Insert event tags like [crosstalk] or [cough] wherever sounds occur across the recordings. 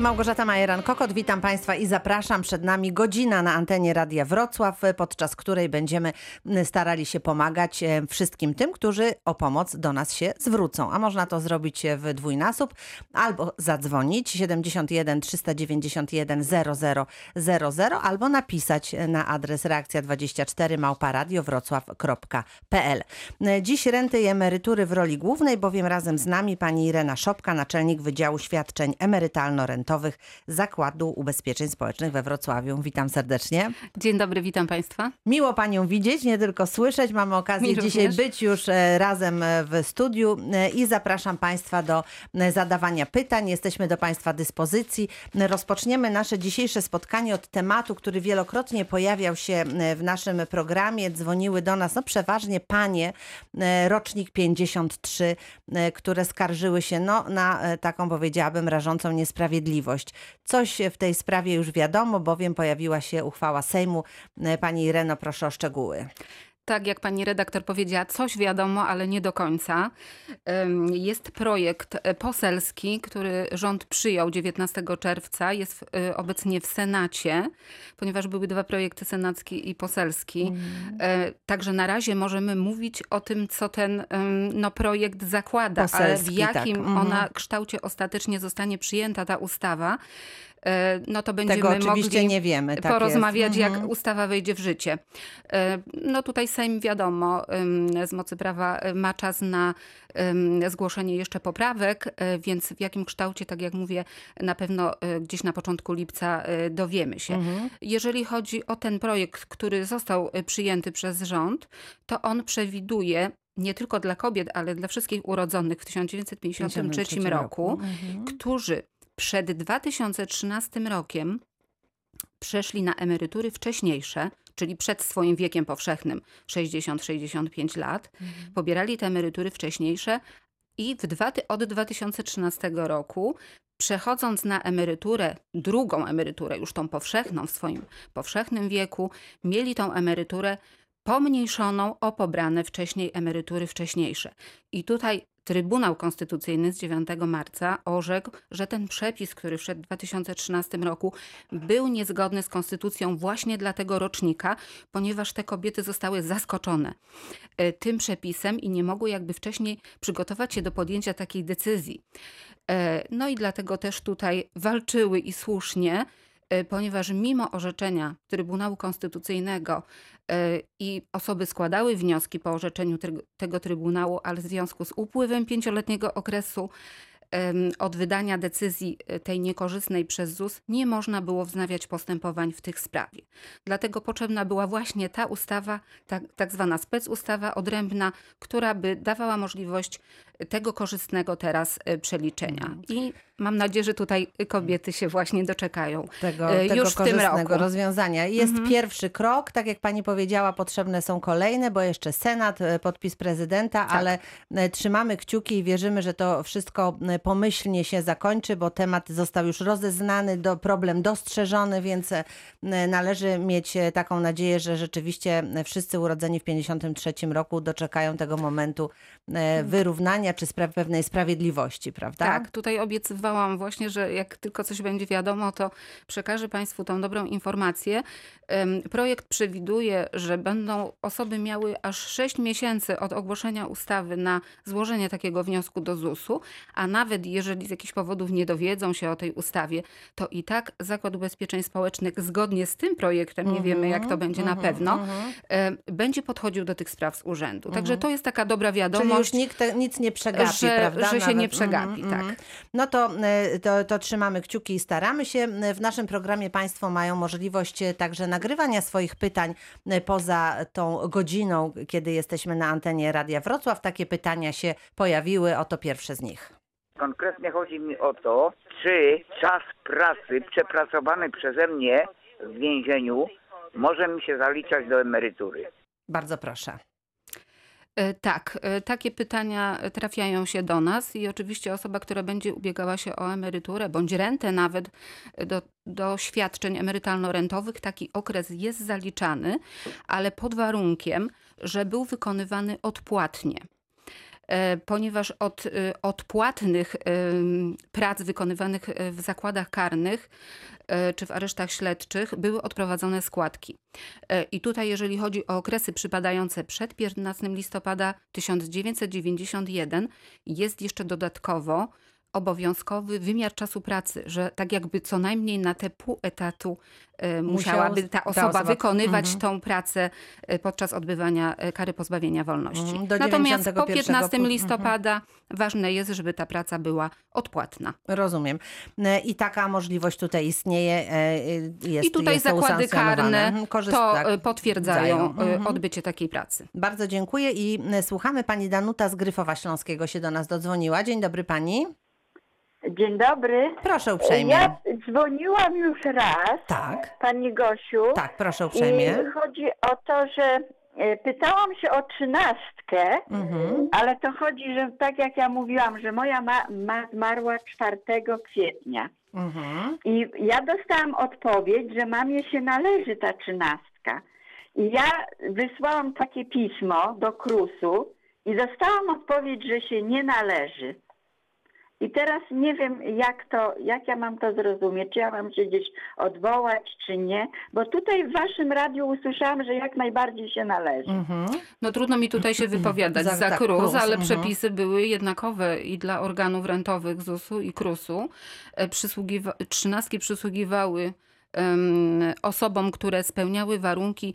Małgorzata Majeran-Kokot, witam Państwa i zapraszam. Przed nami godzina na antenie Radia Wrocław, podczas której będziemy starali się pomagać e, wszystkim tym, którzy o pomoc do nas się zwrócą. A można to zrobić w dwójnasób albo zadzwonić 71 391 0000 albo napisać na adres reakcja24 małparadiowrocław.pl. Dziś renty i emerytury w roli głównej, bowiem razem z nami pani Irena Szopka, naczelnik Wydziału Świadczeń Emerytalno-Rentowych Zakładu Ubezpieczeń Społecznych we Wrocławiu. Witam serdecznie. Dzień dobry, witam Państwa. Miło Panią widzieć, nie tylko słyszeć. Mamy okazję Mi dzisiaj również. być już e, razem e, w studiu e, i zapraszam Państwa do zadawania pytań. Jesteśmy do Państwa dyspozycji. Rozpoczniemy nasze dzisiejsze spotkanie od tematu, który wielokrotnie pojawiał się w naszym programie. Dzwoniły do nas no, przeważnie panie, rocznik 53, e, które skarżyły się no, na taką, powiedziałabym, rażącą niesprawiedliwość. Coś w tej sprawie już wiadomo, bowiem pojawiła się uchwała Sejmu. Pani Ireno, proszę o szczegóły. Tak, jak pani redaktor powiedziała, coś wiadomo, ale nie do końca. Jest projekt e, poselski, który rząd przyjął 19 czerwca, jest y, obecnie w Senacie, ponieważ były dwa projekty senacki i poselski. E, Także na razie możemy mówić o tym, co ten no, projekt zakłada, ale w Poselski, tak. jakim Mhm. ona kształcie ostatecznie zostanie przyjęta, ta ustawa, e, no to będziemy Tego oczywiście mogli nie wiemy. Tak porozmawiać, jest. Mhm. jak ustawa wejdzie w życie. E, No tutaj Sejm wiadomo, z mocy prawa y, ma czas na zgłoszenie jeszcze poprawek, więc w jakim kształcie, tak jak mówię, na pewno gdzieś na początku lipca dowiemy się. Mhm. Jeżeli chodzi o ten projekt, który został przyjęty przez rząd, to on przewiduje nie tylko dla kobiet, ale dla wszystkich urodzonych w 1953 roku, Mhm. którzy przed 2013 rokiem przeszli na emerytury wcześniejsze, czyli przed swoim wiekiem powszechnym 60-65 lat, Mhm. pobierali te emerytury wcześniejsze i w dwa, od 2013 roku przechodząc na emeryturę, drugą emeryturę, już tą powszechną w swoim powszechnym wieku, mieli tą emeryturę pomniejszoną o pobrane wcześniej emerytury wcześniejsze. I tutaj Trybunał Konstytucyjny z 9 marca orzekł, że ten przepis, który wszedł w 2013 roku, był niezgodny z konstytucją właśnie dla tego rocznika, ponieważ te kobiety zostały zaskoczone e, tym przepisem i nie mogły jakby wcześniej przygotować się do podjęcia takiej decyzji. E, No i dlatego też tutaj walczyły i słusznie, ponieważ mimo orzeczenia Trybunału Konstytucyjnego e, i osoby składały wnioski po orzeczeniu tego Trybunału, ale w związku z upływem pięcioletniego okresu od wydania decyzji e, tej niekorzystnej przez ZUS nie można było wznawiać postępowań w tych sprawie. Dlatego potrzebna była właśnie ta ustawa, tak, tak zwana specustawa odrębna, która by dawała możliwość tego korzystnego teraz e, przeliczenia. Mhm. I mam nadzieję, że tutaj kobiety się właśnie doczekają. tego, E, tego już w tym korzystnego roku. rozwiązania. Jest Mhm. pierwszy krok, tak jak pani powiedziała, potrzebne są kolejne, bo jeszcze Senat, e, podpis prezydenta, Tak. ale trzymamy kciuki i wierzymy, że to wszystko pomyślnie się zakończy, bo temat został już rozeznany, do, problem dostrzeżony, więc należy mieć taką nadzieję, że rzeczywiście wszyscy urodzeni w 53 roku doczekają tego momentu e, czy spra- pewnej sprawiedliwości, prawda? Tak, tutaj obiecywałam właśnie, że jak tylko coś będzie wiadomo, to przekażę Państwu tą dobrą informację. Projekt przewiduje, że będą osoby miały aż 6 miesięcy od ogłoszenia ustawy na złożenie takiego wniosku do ZUS-u, a nawet jeżeli z jakichś powodów nie dowiedzą się o tej ustawie, to i tak Zakład Ubezpieczeń Społecznych zgodnie z tym projektem, nie wiemy jak to będzie na mhm, pewno, mhm. em, będzie podchodził do tych spraw z urzędu. Także Mhm. to jest taka dobra Czyli wiadomość. już nikt nic nie przegapi, że- prawda? że się Nawet- nie przegapi, tak. No to, e, to, to trzymamy kciuki i staramy się. W naszym programie Państwo mają możliwość e, także nagrywania swoich pytań e, poza tą godziną, kiedy jesteśmy na antenie Radia Wrocław. Takie pytania się pojawiły. Oto pierwsze z nich. Konkretnie chodzi mi o to, czy czas pracy przepracowany przeze mnie w więzieniu może mi się zaliczać do emerytury. Bardzo proszę. E, Tak, e, takie pytania trafiają się do nas i oczywiście osoba, która będzie ubiegała się o emeryturę bądź rentę nawet e, do, do świadczeń emerytalno-rentowych, taki okres jest zaliczany, ale pod warunkiem, że był wykonywany odpłatnie. E, ponieważ od e, odpłatnych em, prac wykonywanych e, w zakładach karnych e, czy w aresztach śledczych były odprowadzone składki. E, I tutaj, jeżeli chodzi o okresy przypadające przed 15 listopada 1991, jest jeszcze dodatkowo obowiązkowy wymiar czasu pracy, że tak jakby co najmniej na te pół etatu e, musiałaby ta osoba, osoba- wykonywać Mhm. tą pracę e, podczas odbywania e, kary pozbawienia wolności. Mhm, do Natomiast po 91 15 pu- listopada ważne jest, żeby ta praca była odpłatna. Rozumiem. I taka możliwość tutaj istnieje. Jest, I tutaj jest zakłady karne Mhm, korzyst- to tak. potwierdzają Mhm. odbycie takiej pracy. Bardzo dziękuję i słuchamy. Pani Danuta z Gryfowa Śląskiego się do nas dodzwoniła. Dzień dobry pani. Dzień dobry. Proszę uprzejmie. Ja dzwoniłam już raz, Tak, pani Gosiu. tak, proszę uprzejmie. I chodzi o to, że e, pytałam się o trzynastkę, Mhm. ale to chodzi, że tak jak ja mówiłam, że moja ma, ma zmarła 4 kwietnia. Mhm. I ja dostałam odpowiedź, że mamie się należy ta trzynastka. I ja wysłałam takie pismo do KRUS-u i dostałam odpowiedź, że się nie należy. I teraz nie wiem, jak to, jak ja mam to zrozumieć, czy ja mam się gdzieś odwołać, czy nie, bo tutaj w waszym radiu usłyszałam, że jak najbardziej się należy. Mhm. No trudno mi tutaj się [clears throat] wypowiadać Za- za, tak, KRUS, KRUS, ale mhm. przepisy były jednakowe i dla organów rentowych ZUS-u i KRUS-u. E, Przysługiwa- trzynastki przysługiwały em, osobom, które spełniały warunki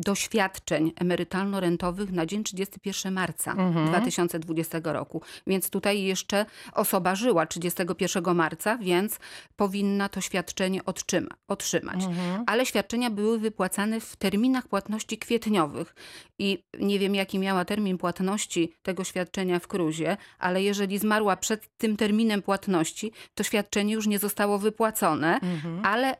doświadczeń emerytalno-rentowych na dzień 31 marca Mhm. 2020 roku. Więc tutaj jeszcze osoba żyła 31 marca, więc powinna to świadczenie odczyma, otrzymać Mhm. ale świadczenia były wypłacane w terminach płatności kwietniowych. I nie wiem, jaki miała termin płatności tego świadczenia w Kruzie, ale jeżeli zmarła przed tym terminem płatności, to świadczenie już nie zostało wypłacone, Mhm. ale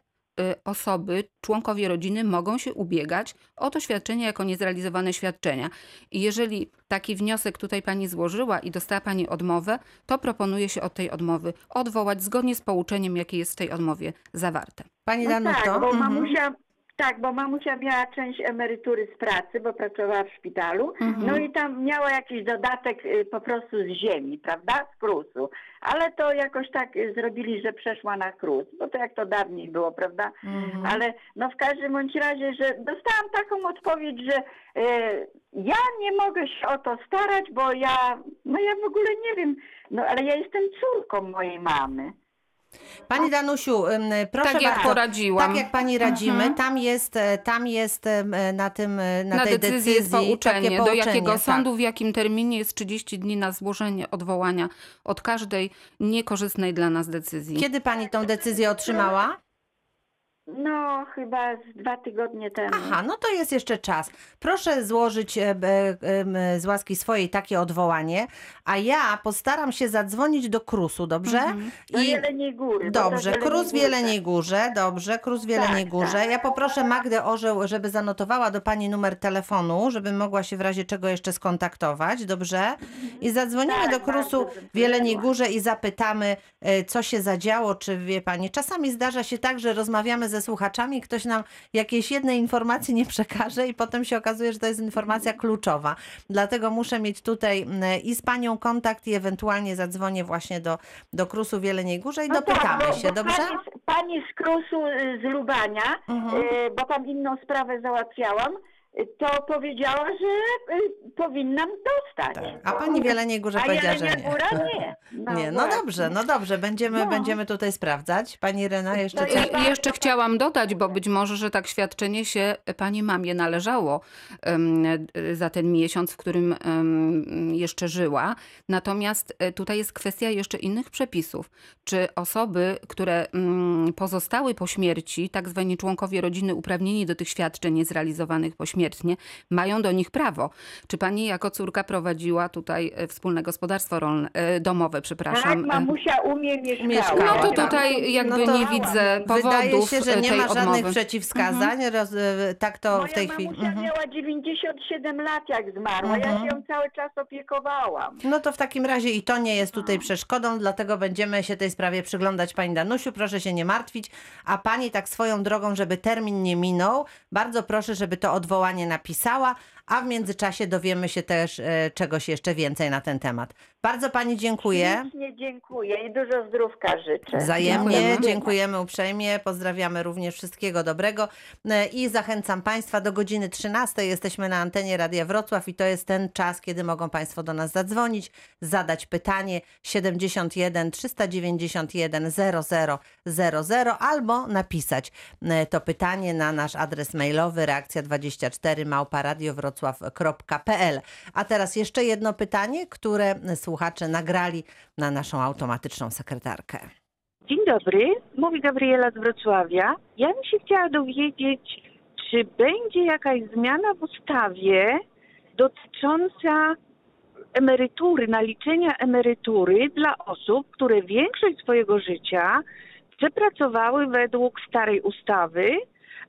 osoby, członkowie rodziny mogą się ubiegać o to świadczenie jako niezrealizowane świadczenia. I jeżeli taki wniosek tutaj pani złożyła i dostała pani odmowę, to proponuje się od tej odmowy odwołać zgodnie z pouczeniem, jakie jest w tej odmowie zawarte. Pani No Danuto. tak, bo mhm. mamusia, tak, bo mamusia miała część emerytury z pracy, bo pracowała w szpitalu, Mhm. no i tam miała jakiś dodatek y, po prostu z ziemi, prawda, z krusu. Ale to jakoś tak y, zrobili, że przeszła na krus, bo to jak to dawniej było, prawda? Mhm. Ale no w każdym bądź razie, że dostałam taką odpowiedź, że e, ja nie mogę się o to starać, bo ja, no ja w ogóle nie wiem, no ale ja jestem córką mojej mamy. Pani Danusiu, proszę tak jak bardzo. poradziłam. Tak jak pani radzimy, Mhm. tam jest, e, tam jest e, na tym, e, na, na tej decyzji jest decyzji pouczenie, takie do pouczenie, jakiego tak. sądu, w jakim terminie jest 30 dni na złożenie odwołania od każdej niekorzystnej dla nas decyzji. Kiedy pani tą decyzję otrzymała? No chyba z dwa tygodnie temu. Aha, no to jest jeszcze czas. Proszę złożyć e, e, z łaski swojej takie odwołanie, a ja postaram się zadzwonić do Krusu, dobrze? Mhm. Do Jeleniej Góry. Dobrze, do Krus w Jeleniej Górze, dobrze, Krus w Jeleniej Tak, Górze. tak. Ja poproszę Magdę Orzeł, żeby zanotowała do Pani numer telefonu, żeby mogła się w razie czego jeszcze skontaktować, dobrze? I zadzwonimy Tak, do Krusu w Jeleniej. Górze i zapytamy, e, co się zadziało, czy wie Pani. Czasami zdarza się tak, że rozmawiamy ze słuchaczami, ktoś nam jakiejś jednej informacji nie przekaże i potem się okazuje, że to jest informacja kluczowa. Dlatego muszę mieć tutaj i z Panią kontakt i ewentualnie zadzwonię właśnie do, do Krusu w Jeleniej Górze i No dopytamy tak, się, dobrze? Pani, z- pani z Krusu y, z Lubania, Mhm. y, bo tam inną sprawę załatwiałam, to powiedziała, że y, powinnam dostać. A pani w Jeleniej Górze A powiedziała, że Jelenia nie. Góra nie. [laughs] No, Nie, no właśnie. dobrze, no dobrze, będziemy, No. będziemy tutaj sprawdzać. Pani Rena, jeszcze coś? I jeszcze chciałam dodać, bo być może, że tak świadczenie się pani mamie należało em, e, za ten miesiąc, w którym em, jeszcze żyła. Natomiast e, tutaj jest kwestia jeszcze innych przepisów. Czy osoby, które mm, pozostały po śmierci, tak zwani członkowie rodziny uprawnieni do tych świadczeń niezrealizowanych pośmiertnie, mają do nich prawo? Czy pani jako córka prowadziła tutaj e, wspólne gospodarstwo rolne, e, domowe, przepraszam? Tak, e, mamusia umie mieszkała. No to Tak. tutaj jakby No to nie widzę powodów Wydaje się, że nie tej ma żadnych odmowy. przeciwwskazań. Roz, e, tak to Moja w tej chwili. mamusia Mhm. miała 97 lat jak zmarła. Ja Mhm. się ją cały czas opiekowałam. No to w takim razie i to nie jest tutaj przeszkodą, dlatego będziemy się tej sprawie przyglądać Pani Danusiu. Proszę się nie martwić. A Pani tak swoją drogą, żeby termin nie minął, bardzo proszę, żeby to odwołanie napisała, a w międzyczasie dowiemy się też e, czegoś jeszcze więcej na ten temat. Bardzo Pani dziękuję. Ślicznie dziękuję i dużo zdrówka życzę. Wzajemnie Dziękujemy. uprzejmie, pozdrawiamy również wszystkiego dobrego E, i zachęcam Państwa do godziny 13. Jesteśmy na antenie Radia Wrocław i to jest ten czas, kiedy mogą Państwo do nas zadzwonić, zadać pytanie 71 391 0000 albo napisać e, to pytanie na nasz adres mailowy reakcja24 małparadiowrocław.pl. A teraz jeszcze jedno pytanie, które słuchacze nagrali na naszą automatyczną sekretarkę. Dzień dobry, mówi Gabriela z Wrocławia. Ja bym się chciała dowiedzieć, czy będzie jakaś zmiana w ustawie dotycząca emerytury, naliczenia emerytury dla osób, które większość swojego życia przepracowały według starej ustawy,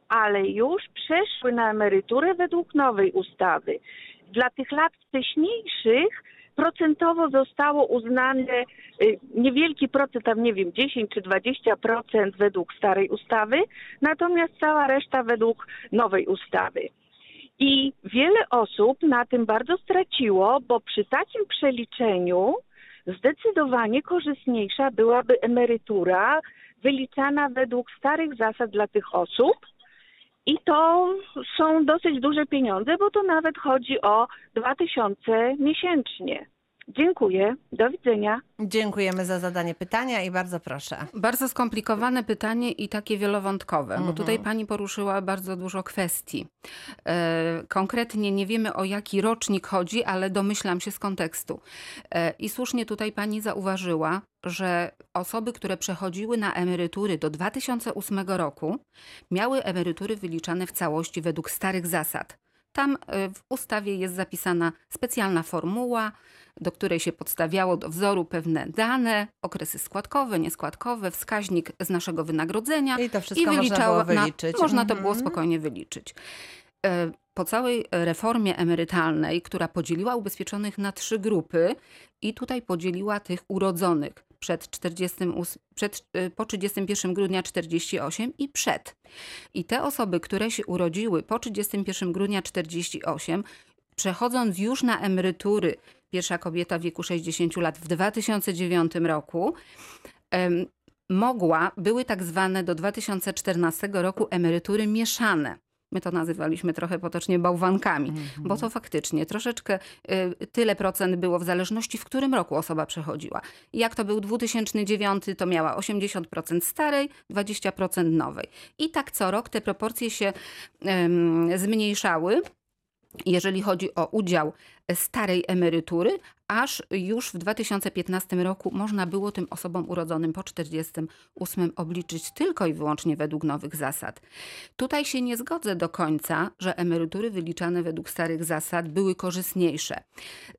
ale już przeszły na emeryturę według nowej ustawy. Dla tych lat wcześniejszych procentowo zostało uznane y, niewielki procent, tam nie wiem, 10 czy 20% według starej ustawy, natomiast cała reszta według nowej ustawy. I wiele osób na tym bardzo straciło, bo przy takim przeliczeniu zdecydowanie korzystniejsza byłaby emerytura wyliczana według starych zasad dla tych osób. I to są dosyć duże pieniądze, bo to nawet chodzi o 2000 miesięcznie. Dziękuję. Do widzenia. Dziękujemy za zadanie pytania i bardzo proszę. Bardzo skomplikowane pytanie i takie wielowątkowe, Mhm. bo tutaj pani poruszyła bardzo dużo kwestii. E, konkretnie nie wiemy o jaki rocznik chodzi, ale domyślam się z kontekstu. E, I słusznie tutaj pani zauważyła, że osoby, które przechodziły na emerytury do 2008 roku, miały emerytury wyliczane w całości według starych zasad. Tam e, w ustawie jest zapisana specjalna formuła, do której się podstawiało do wzoru pewne dane, okresy składkowe, nieskładkowe, wskaźnik z naszego wynagrodzenia I to wszystko można było wyliczyć. Na, można to było Mhm. spokojnie wyliczyć. E, Po całej reformie emerytalnej, która podzieliła ubezpieczonych na trzy grupy i tutaj podzieliła tych urodzonych przed 48, przed, e, po 31 grudnia 48 i przed. I te osoby, które się urodziły po 31 grudnia 48, przechodząc już na emerytury, pierwsza kobieta w wieku 60 lat w 2009 roku, mogła, były tak zwane do 2014 roku emerytury mieszane. My to nazywaliśmy trochę potocznie bałwankami, bo to faktycznie troszeczkę y, tyle procent było w zależności, w którym roku osoba przechodziła. Jak to był 2009, to miała 80% starej, 20% nowej. I tak co rok te proporcje się em, zmniejszały jeżeli chodzi o udział starej emerytury, aż już w 2015 roku można było tym osobom urodzonym po 48 obliczyć tylko i wyłącznie według nowych zasad. Tutaj się nie zgodzę do końca, że emerytury wyliczane według starych zasad były korzystniejsze.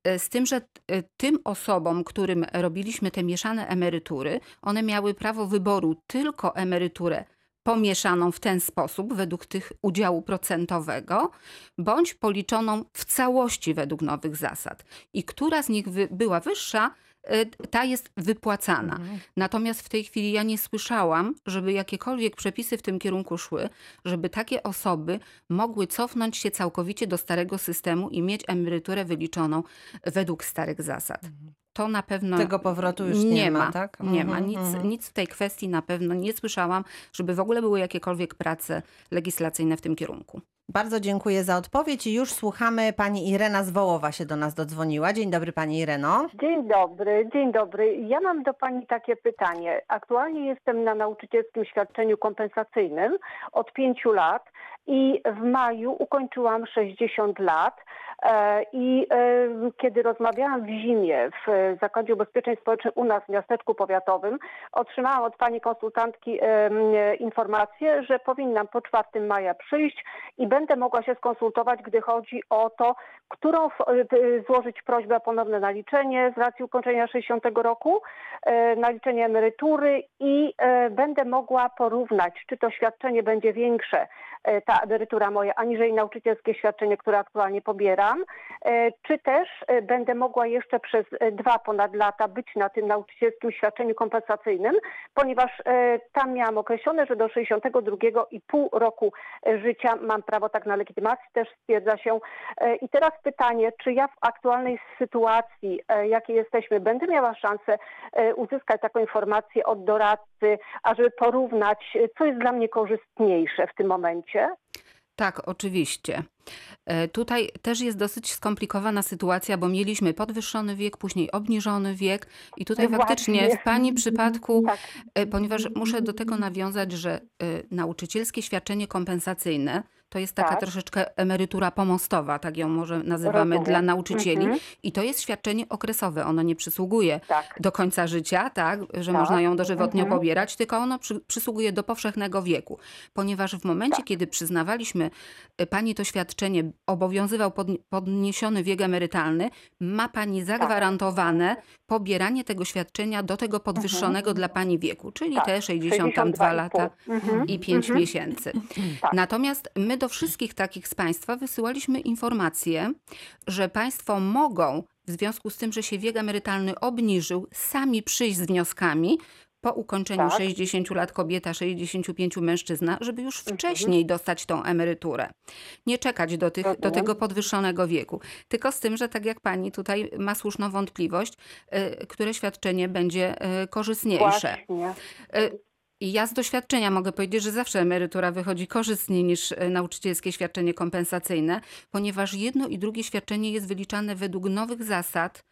E, Z tym, że e, tym osobom, którym robiliśmy te mieszane emerytury, one miały prawo wyboru tylko emeryturę pomieszaną w ten sposób, według tych udziału procentowego, bądź policzoną w całości według nowych zasad. I która z nich wy, była wyższa, y, ta jest wypłacana. Natomiast w tej chwili ja nie słyszałam, żeby jakiekolwiek przepisy w tym kierunku szły, żeby takie osoby mogły cofnąć się całkowicie do starego systemu i mieć emeryturę wyliczoną według starych zasad. To na pewno Tego powrotu już nie ma, tak? Nie ma. Mhm, Nic, mhm. nic w tej kwestii na pewno nie słyszałam, żeby w ogóle były jakiekolwiek prace legislacyjne w tym kierunku. Bardzo dziękuję za odpowiedź i już słuchamy. Pani Irena z Wołowa się do nas dodzwoniła. Dzień dobry Pani Ireno. Dzień dobry, dzień dobry. Ja mam do Pani takie pytanie. Aktualnie jestem na nauczycielskim świadczeniu kompensacyjnym od pięciu lat i w maju ukończyłam 60 lat. E, I e, kiedy rozmawiałam w zimie w Zakładzie Ubezpieczeń Społecznych u nas w miasteczku powiatowym, otrzymałam od pani konsultantki e, informację, że powinnam po 4 maja przyjść i będę mogła się skonsultować, gdy chodzi o to, którą f- y, złożyć prośbę o ponowne naliczenie z racji ukończenia 60 roku, e, naliczenie emerytury i będę mogła porównać, czy to świadczenie będzie większe, ta emerytura moja, aniżeli nauczycielskie świadczenie, które aktualnie pobieram, czy też będę mogła jeszcze przez dwa ponad lata być na tym nauczycielskim świadczeniu kompensacyjnym, ponieważ tam miałam określone, że do 62,5 roku życia mam prawo tak na legitymacji, też stwierdza się. I teraz pytanie, czy ja w aktualnej sytuacji, e, jakiej jesteśmy, będę miała szansę e, uzyskać taką informację od doradcy, ażeby porównać, e, co jest dla mnie korzystniejsze w tym momencie? Tak, oczywiście. E, Tutaj też jest dosyć skomplikowana sytuacja, bo mieliśmy podwyższony wiek, później obniżony wiek i tutaj No faktycznie właśnie. w Pani przypadku, [laughs] Tak. e, ponieważ muszę do tego nawiązać, że e, nauczycielskie świadczenie kompensacyjne to jest taka Tak. troszeczkę emerytura pomostowa, tak ją może nazywamy Rozumiem. dla nauczycieli Mhm. i to jest świadczenie okresowe, ono nie przysługuje Tak. do końca życia, tak, że Tak. można ją dożywotnio Mhm. pobierać, tylko ono przy, przysługuje do powszechnego wieku. Ponieważ w momencie, Tak. kiedy przyznawaliśmy pani to świadczenie, obowiązywał pod, podniesiony wiek emerytalny, ma pani zagwarantowane pobieranie tego świadczenia do tego podwyższonego dla pani wieku, czyli Tak. te 62 lata Mhm. i 5 Mhm. miesięcy. Tak. Natomiast my do wszystkich takich z Państwa wysyłaliśmy informację, że Państwo mogą w związku z tym, że się wiek emerytalny obniżył, sami przyjść z wnioskami po ukończeniu Tak. 60 lat kobieta, 65 mężczyzna, żeby już Mhm. wcześniej dostać tą emeryturę. Nie czekać do, tych, do Rozumiem. tego podwyższonego wieku. Tylko z tym, że tak jak pani tutaj ma słuszną wątpliwość, y, które świadczenie będzie y, korzystniejsze. Właśnie. I ja z doświadczenia mogę powiedzieć, że zawsze emerytura wychodzi korzystniej niż e, nauczycielskie świadczenie kompensacyjne, ponieważ jedno i drugie świadczenie jest wyliczane według nowych zasad,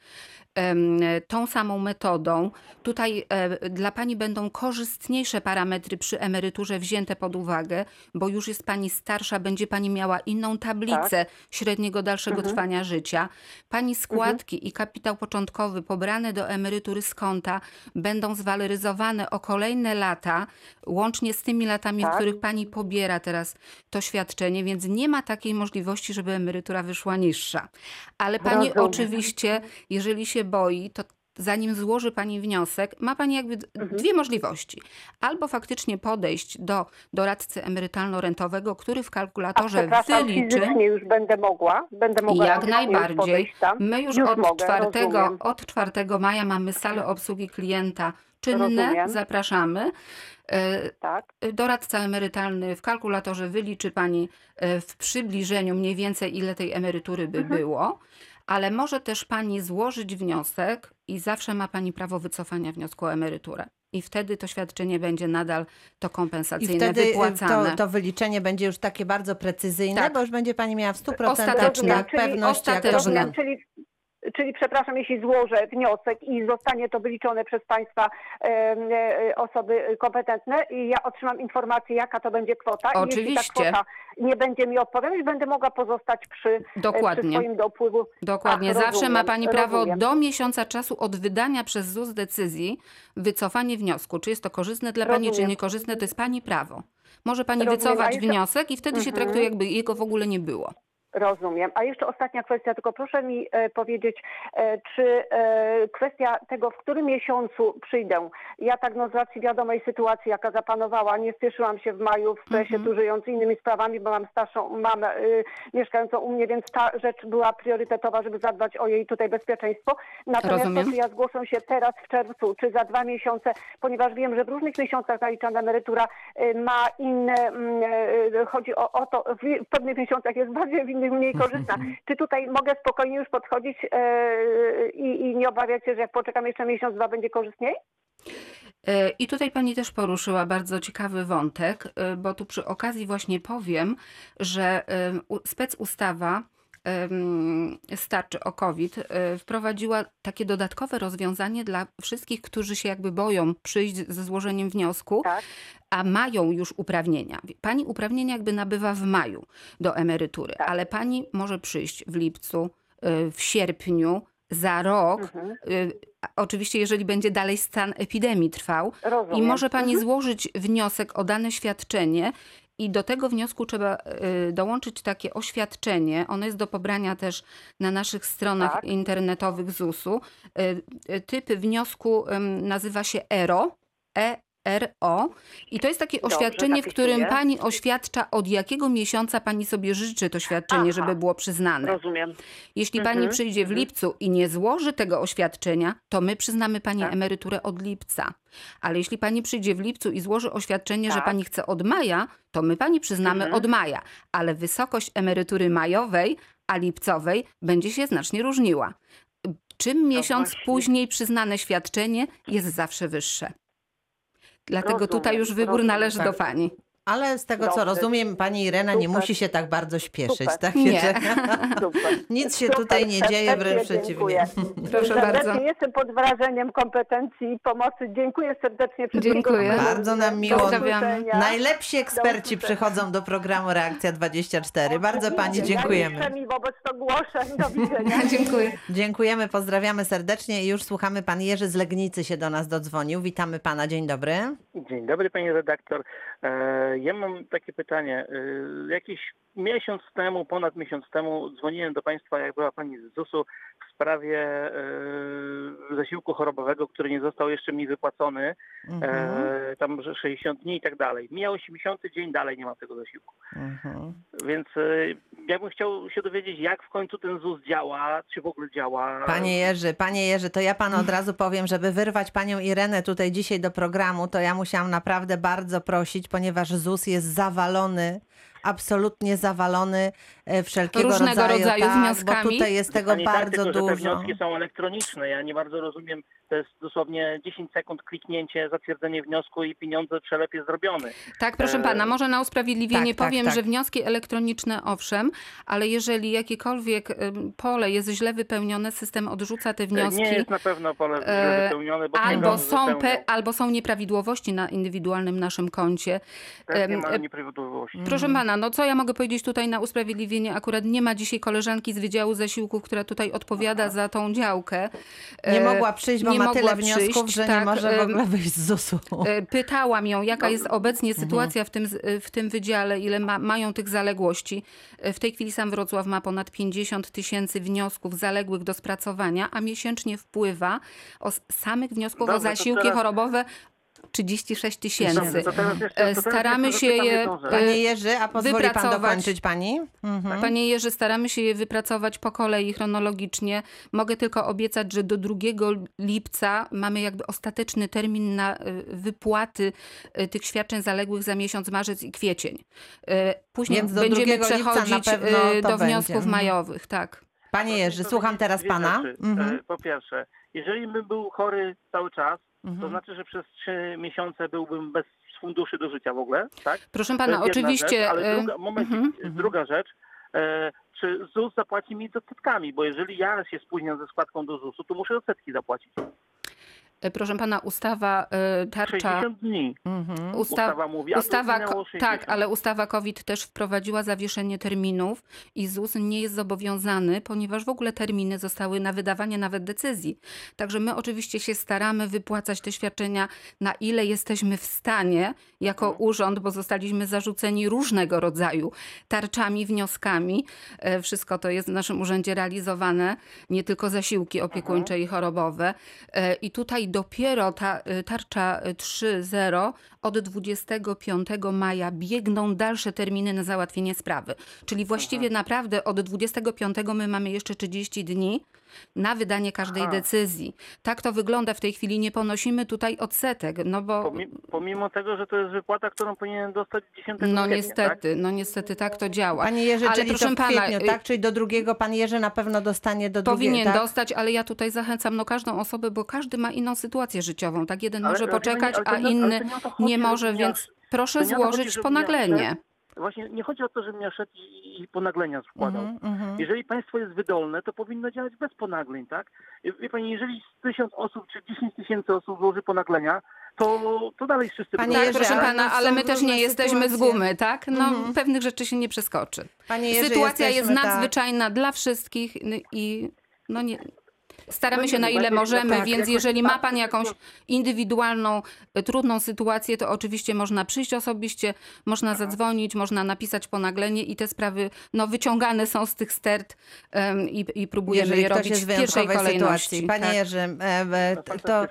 tą samą metodą. Tutaj e, dla pani będą korzystniejsze parametry przy emeryturze wzięte pod uwagę, bo już jest pani starsza, będzie pani miała inną tablicę średniego dalszego Mhm. trwania życia. Pani składki i kapitał początkowy pobrane do emerytury z konta będą zwaloryzowane o kolejne lata, łącznie z tymi latami, w Tak. których pani pobiera teraz to świadczenie, więc nie ma takiej możliwości, żeby emerytura wyszła niższa. Ale pani Rozumiem. oczywiście, jeżeli się boi, to zanim złoży pani wniosek, ma pani jakby Mhm. dwie możliwości. Albo faktycznie podejść do doradcy emerytalno-rentowego, który w A kalkulatorze przepraszam, wyliczy. fizycznie już będę mogła? Będę mogła Jak najbardziej. My już, Już od, mogę, 4, rozumiem. od 4 maja mamy salę obsługi klienta czynne. Rozumiem. Zapraszamy. E, Tak. Doradca emerytalny w kalkulatorze wyliczy pani e, w przybliżeniu mniej więcej, ile tej emerytury by Mhm. było, ale może też pani złożyć wniosek i zawsze ma pani prawo wycofania wniosku o emeryturę. I wtedy to świadczenie będzie nadal to I kompensacyjne wtedy y, wypłacane. to, to wyliczenie będzie już takie bardzo precyzyjne, Tak. bo już będzie pani miała w 100% Ostateczne. pewność, jak ostateczne. to Rozumiem, wygląda. czyli, czyli przepraszam, jeśli złożę wniosek i zostanie to wyliczone przez Państwa e, osoby kompetentne i ja otrzymam informację, jaka to będzie kwota. I jeśli Oczywiście. ta kwota nie będzie mi odpowiadać, będę mogła pozostać przy, e, przy Dokładnie. swoim dopływu. Dokładnie. Ach, Zawsze rozumiem, ma Pani prawo rozumiem. do miesiąca czasu od wydania przez ZUS decyzji wycofanie wniosku. Czy jest to korzystne dla Pani, czy niekorzystne, to jest Pani prawo. Może Pani wycofać wniosek i wtedy się Mhm. traktuje, jakby jego w ogóle nie było. Rozumiem. A jeszcze ostatnia kwestia, tylko proszę mi e, powiedzieć, e, czy e, kwestia tego, w którym miesiącu przyjdę. Ja tak no z racji wiadomej sytuacji, jaka zapanowała, nie spieszyłam się w maju w stresie Mhm. tu żyjąc innymi sprawami, bo mam starszą mamę y, mieszkającą u mnie, więc ta rzecz była priorytetowa, żeby zadbać o jej tutaj bezpieczeństwo. Natomiast Rozumiem. to, czy ja zgłoszę się teraz w czerwcu, czy za dwa miesiące, ponieważ wiem, że w różnych miesiącach naliczana emerytura y, ma inne, mm, y, chodzi o, o to, w, w pewnych miesiącach jest bardziej, w innych mniej korzystna. [laughs] Czy tutaj mogę spokojnie już podchodzić e, i, i nie obawiać się, że jak poczekam jeszcze miesiąc, dwa będzie korzystniej? E, I tutaj Pani też poruszyła bardzo ciekawy wątek, e, bo tu przy okazji właśnie powiem, że specustawa starczy o COVID e, wprowadziła takie dodatkowe rozwiązanie dla wszystkich, którzy się jakby boją przyjść ze złożeniem wniosku, Tak. a mają już uprawnienia. Pani uprawnienia jakby nabywa w maju do emerytury, Tak. ale pani może przyjść w lipcu, e, w sierpniu, za rok. Mhm. e, Oczywiście, jeżeli będzie dalej stan epidemii trwał, Rozumiem. i może pani Mhm. złożyć wniosek o dane świadczenie i do tego wniosku trzeba y, dołączyć takie oświadczenie. Ono jest do pobrania też na naszych stronach Tak. internetowych ZUS-u. Y, y, Typ wniosku nazywa się ERO. E RO i to jest takie Dobrze, oświadczenie, w którym pani oświadcza, od jakiego miesiąca pani sobie życzy to świadczenie, Aha. żeby było przyznane. Rozumiem. Jeśli Mhm, pani przyjdzie w mhm. lipcu i nie złoży tego oświadczenia, to my przyznamy pani Tak. emeryturę od lipca. Ale jeśli pani przyjdzie w lipcu i złoży oświadczenie, że Tak. pani chce od maja, to my pani przyznamy Mhm. od maja. Ale wysokość emerytury majowej, a lipcowej będzie się znacznie różniła. Czym miesiąc właśnie. później przyznane świadczenie jest zawsze wyższe. Dlatego Rozumiem, tutaj już wybór rozumiem. należy do Tak. pani. Ale z tego co rozumiem, pani Irena nie Super. musi się tak bardzo śpieszyć. Super. Tak? Nie. Że-. [laughs] Nic się Super, tutaj nie dzieje, wręcz przeciwnie. dziękuję. [laughs] Proszę bardzo. Jestem pod wrażeniem kompetencji i pomocy. Dziękuję serdecznie wszystkim. Dziękuję. Bardzo nam miło. Najlepsi eksperci usłyszenia. przychodzą do programu Reakcja 24. Bardzo pani dziękujemy. Ja mi wobec ogłoszeń. Do [laughs] widzenia. Dziękuję. Dziękujemy, pozdrawiamy serdecznie i już słuchamy. Pan Jerzy z Legnicy się do nas dodzwonił. Witamy pana, dzień dobry. Dzień dobry pani redaktor. E, Ja mam takie pytanie. E, Jakiś miesiąc temu, ponad miesiąc temu dzwoniłem do państwa, jak była pani z ZUS-u w sprawie e, zasiłku chorobowego, który nie został jeszcze mi wypłacony. Mhm. Tam że 60 dni i tak dalej. Mijał 80 dzień, dalej nie ma tego zasiłku. Mhm. Więc ja bym chciał się dowiedzieć, jak w końcu ten ZUS działa, czy w ogóle działa. Panie Jerzy, panie Jerzy, to ja panu od razu powiem, żeby wyrwać panią Irenę tutaj dzisiaj do programu, to ja musiałam naprawdę bardzo prosić, ponieważ ZUS jest zawalony, absolutnie zawalony e, wszelkiego Różnego rodzaju, rodzaju tak, wnioskami. Bo tutaj jest tego Ani tak, bardzo tylko, że te dużo. wnioski są elektroniczne. Ja nie bardzo rozumiem. To jest dosłownie 10 sekund kliknięcie, zatwierdzenie wniosku i pieniądze przelew jest zrobiony. Tak, proszę E, pana, może na usprawiedliwienie tak, tak, powiem, tak. że wnioski elektroniczne owszem, ale jeżeli jakiekolwiek pole jest źle wypełnione, system odrzuca te wnioski. Nie jest na pewno pole E, źle wypełnione, bo Albo są, pe, albo są nieprawidłowości na indywidualnym naszym koncie. Też nie ma e, nieprawidłowości. Proszę pana, no co ja mogę powiedzieć tutaj na usprawiedliwienie? Akurat nie ma dzisiaj koleżanki z Wydziału Zasiłków, która tutaj odpowiada za tą działkę. Nie E, mogła przyjść, bo nie ma tyle wniosków, przyjść, że nie tak, może w ogóle wyjść z ZUS-u. E, Pytałam ją, jaka jest obecnie Mhm. sytuacja w tym, e, w tym wydziale, ile ma, mają tych zaległości. E, W tej chwili sam Wrocław ma ponad 50 tysięcy wniosków zaległych do spracowania, a miesięcznie wpływa o samych wniosków o Dobrze, to zasiłki teraz- chorobowe 36 Dobrze, tysięcy. E, staramy się je, e, Panie Jerzy, a pozwoli pan wypracować- dokończyć pani? Mhm. Panie Jerzy, staramy się je wypracować po kolei chronologicznie. Mogę tylko obiecać, że do 2 lipca mamy jakby ostateczny termin na y, wypłaty y, tych świadczeń zaległych za miesiąc marzec i kwiecień. Później Więc będziemy 2 lipca na przechodzić do będzie. wniosków Mhm. majowych, tak. Panie Jerzy, słucham teraz pana. Mhm. E, Po pierwsze, jeżeli bym był chory cały czas, to Mhm. znaczy, że przez trzy miesiące byłbym bez funduszy do życia w ogóle, tak? Proszę To pana, oczywiście. Rzecz, ale y, druga, moment, mhm. druga rzecz. E, czy ZUS zapłaci mi odsetkami? Bo jeżeli ja się spóźniam ze składką do ZUS-u, to muszę odsetki zapłacić. Y, Proszę pana, ustawa y, tarcza. 60 dni. Mhm. Usta Ustawa mówi, a ustawa, ko- 60. tak, ale ustawa COVID też wprowadziła zawieszenie terminów i ZUS nie jest zobowiązany, ponieważ w ogóle terminy zostały na wydawanie nawet decyzji. Także my oczywiście się staramy wypłacać te świadczenia na ile jesteśmy w stanie jako Mhm. urząd, bo zostaliśmy zarzuceni różnego rodzaju tarczami, wnioskami. E, Wszystko to jest w naszym urzędzie realizowane, nie tylko zasiłki opiekuńcze Mhm. i chorobowe. E, I tutaj dopiero ta y, tarcza y, 3.0 od 25 maja biegną dalsze terminy na załatwienie sprawy. Czyli właściwie Mhm. naprawdę od 25 my mamy jeszcze 30 dni na wydanie każdej Aha. decyzji. Tak to wygląda w tej chwili. Nie ponosimy tutaj odsetek, no bo Pomi- Pomimo tego, że to jest wypłata, którą powinien dostać 10 no kwietnia, niestety, no niestety tak to działa. Panie Jerzy, Ale czyli proszę to w pana, kwietniu, y- tak? Czyli do drugiego pan Jerzy na pewno dostanie do Powinien drugiego, tak? dostać, ale ja tutaj zachęcam no, każdą osobę, bo każdy ma inną sytuację życiową. Tak, jeden Ale- może ale poczekać, ale to a ale inny nie chodzi, może, więc proszę chodzi, złożyć żebym ponaglenie. Właśnie nie chodzi o to, żebym ja szedł i, i ponaglenia składał. Mhm, mhm. Jeżeli państwo jest wydolne, to powinno działać bez ponagleń, tak? Wie pani, jeżeli tysiąc osób czy 10 tysięcy osób złoży ponaglenia, to, to dalej wszyscy Panie będą- Tak, Jerzy, proszę pana, ale my też nie jesteśmy z gumy, tak? No, Mhm. pewnych rzeczy się nie przeskoczy. Panie Jerzy, Sytuacja jest tak. nadzwyczajna dla wszystkich n- i no nie. Staramy No się na no ile możemy, tak, więc jeżeli ma pan jakąś indywidualną, y, trudną sytuację, to oczywiście można przyjść osobiście, można zadzwonić, można napisać ponaglenie i te sprawy no, wyciągane są z tych stert i, i próbujemy Jeżeli je robić w pierwszej kolejności. sytuacji. Panie tak. Jerzy, e, e, No, to.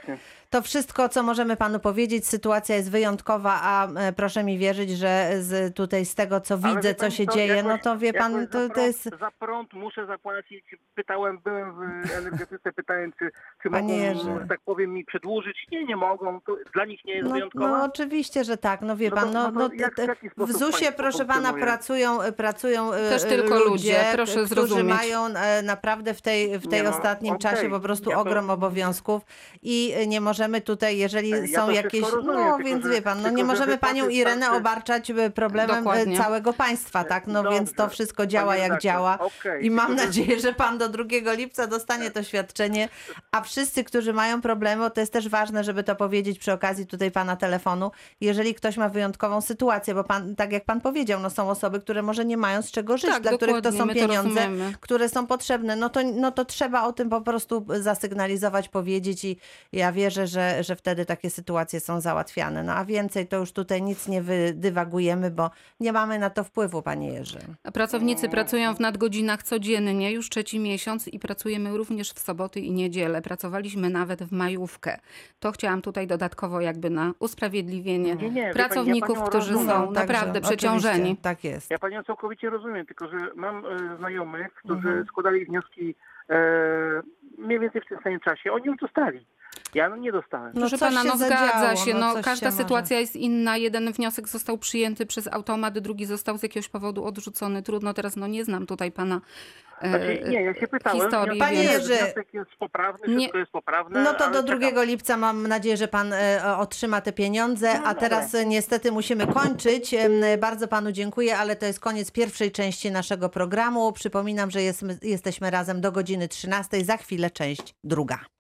To wszystko, co możemy panu powiedzieć. Sytuacja jest wyjątkowa, a e, proszę mi wierzyć, że z, tutaj z tego, co Ale widzę, wie co się co, dzieje, no jakoś- to wie pan, jakoś to, za to prąd, jest... Za prąd muszę zapłacić. Pytałem, byłem w energetyce, pytałem, czy, czy Panie mogą, Jerzy. że tak powiem, mi przedłużyć. Nie, nie mogą. To dla nich nie jest No, wyjątkowa. no oczywiście, że tak. No wie No to- pan, no, no no, to jak- te- w ZUS-ie, państwo proszę pana, funkcjonuje? pracują, pracują e, Też e, tylko ludzie, proszę którzy zrozumieć. mają e, naprawdę w tej, w tej Nie, no, ostatnim okej. czasie po prostu Ja to- ogrom obowiązków i e, nie możemy tutaj, jeżeli Ja są jakieś, rozumiem, no tylko więc że- wie pan, no nie że możemy panią Irenę obarczać e, problemem e, Dokładnie. całego państwa, tak? No więc to Dobrze. wszystko działa Pani jak redaktor, działa okej, i mam nadzieję, że pan do 2 lipca dostanie to świadczenie, a wszyscy, którzy mają problemy, to jest też ważne, żeby to powiedzieć przy okazji tutaj pana telefonu, jeżeli ktoś ma wyjątkową sytuację, bo pan, tak jak pan powiedział, no są osoby, które może nie mają z czego żyć, Tak, dla których to są to pieniądze, rozumiemy. które są potrzebne, no to, no to trzeba o tym po prostu zasygnalizować, powiedzieć i ja wierzę, że, że wtedy takie sytuacje są załatwiane. No a więcej to już tutaj nic nie wydywagujemy, bo nie mamy na to wpływu, panie Jerzy. Pracownicy pracują w nadgodzinach codziennie, już trzeci miesiąc i pracujemy również w soboty i niedzielę. Pracowaliśmy nawet w majówkę. To chciałam tutaj dodatkowo jakby na usprawiedliwienie Nie, nie, wie pani, ja pracowników, którzy rozumiem. są także naprawdę przeciążeni. Tak jest. Ja panią całkowicie rozumiem, tylko że mam e, znajomych, którzy Mhm. składali wnioski e, mniej więcej w tym samym czasie. Oni już dostali. Ja no, nie dostałem. No Proszę pana, no zgadza zadziało, się. no No, każda się może- sytuacja jest inna. Jeden wniosek został przyjęty przez automat, drugi został z jakiegoś powodu odrzucony. Trudno teraz, no nie znam tutaj pana e, Znaczy, nie, ja się pytałem. historii, wniosek Panie jest- Jerzy. Wniosek jest poprawny, Nie. wszystko jest poprawne. No to do czekam. 2 lipca mam nadzieję, że pan e, otrzyma te pieniądze, No a dobra. teraz e, niestety musimy kończyć. Bardzo panu dziękuję, ale to jest koniec pierwszej części naszego programu. Przypominam, że jest, jesteśmy razem do godziny 13. Za chwilę część druga.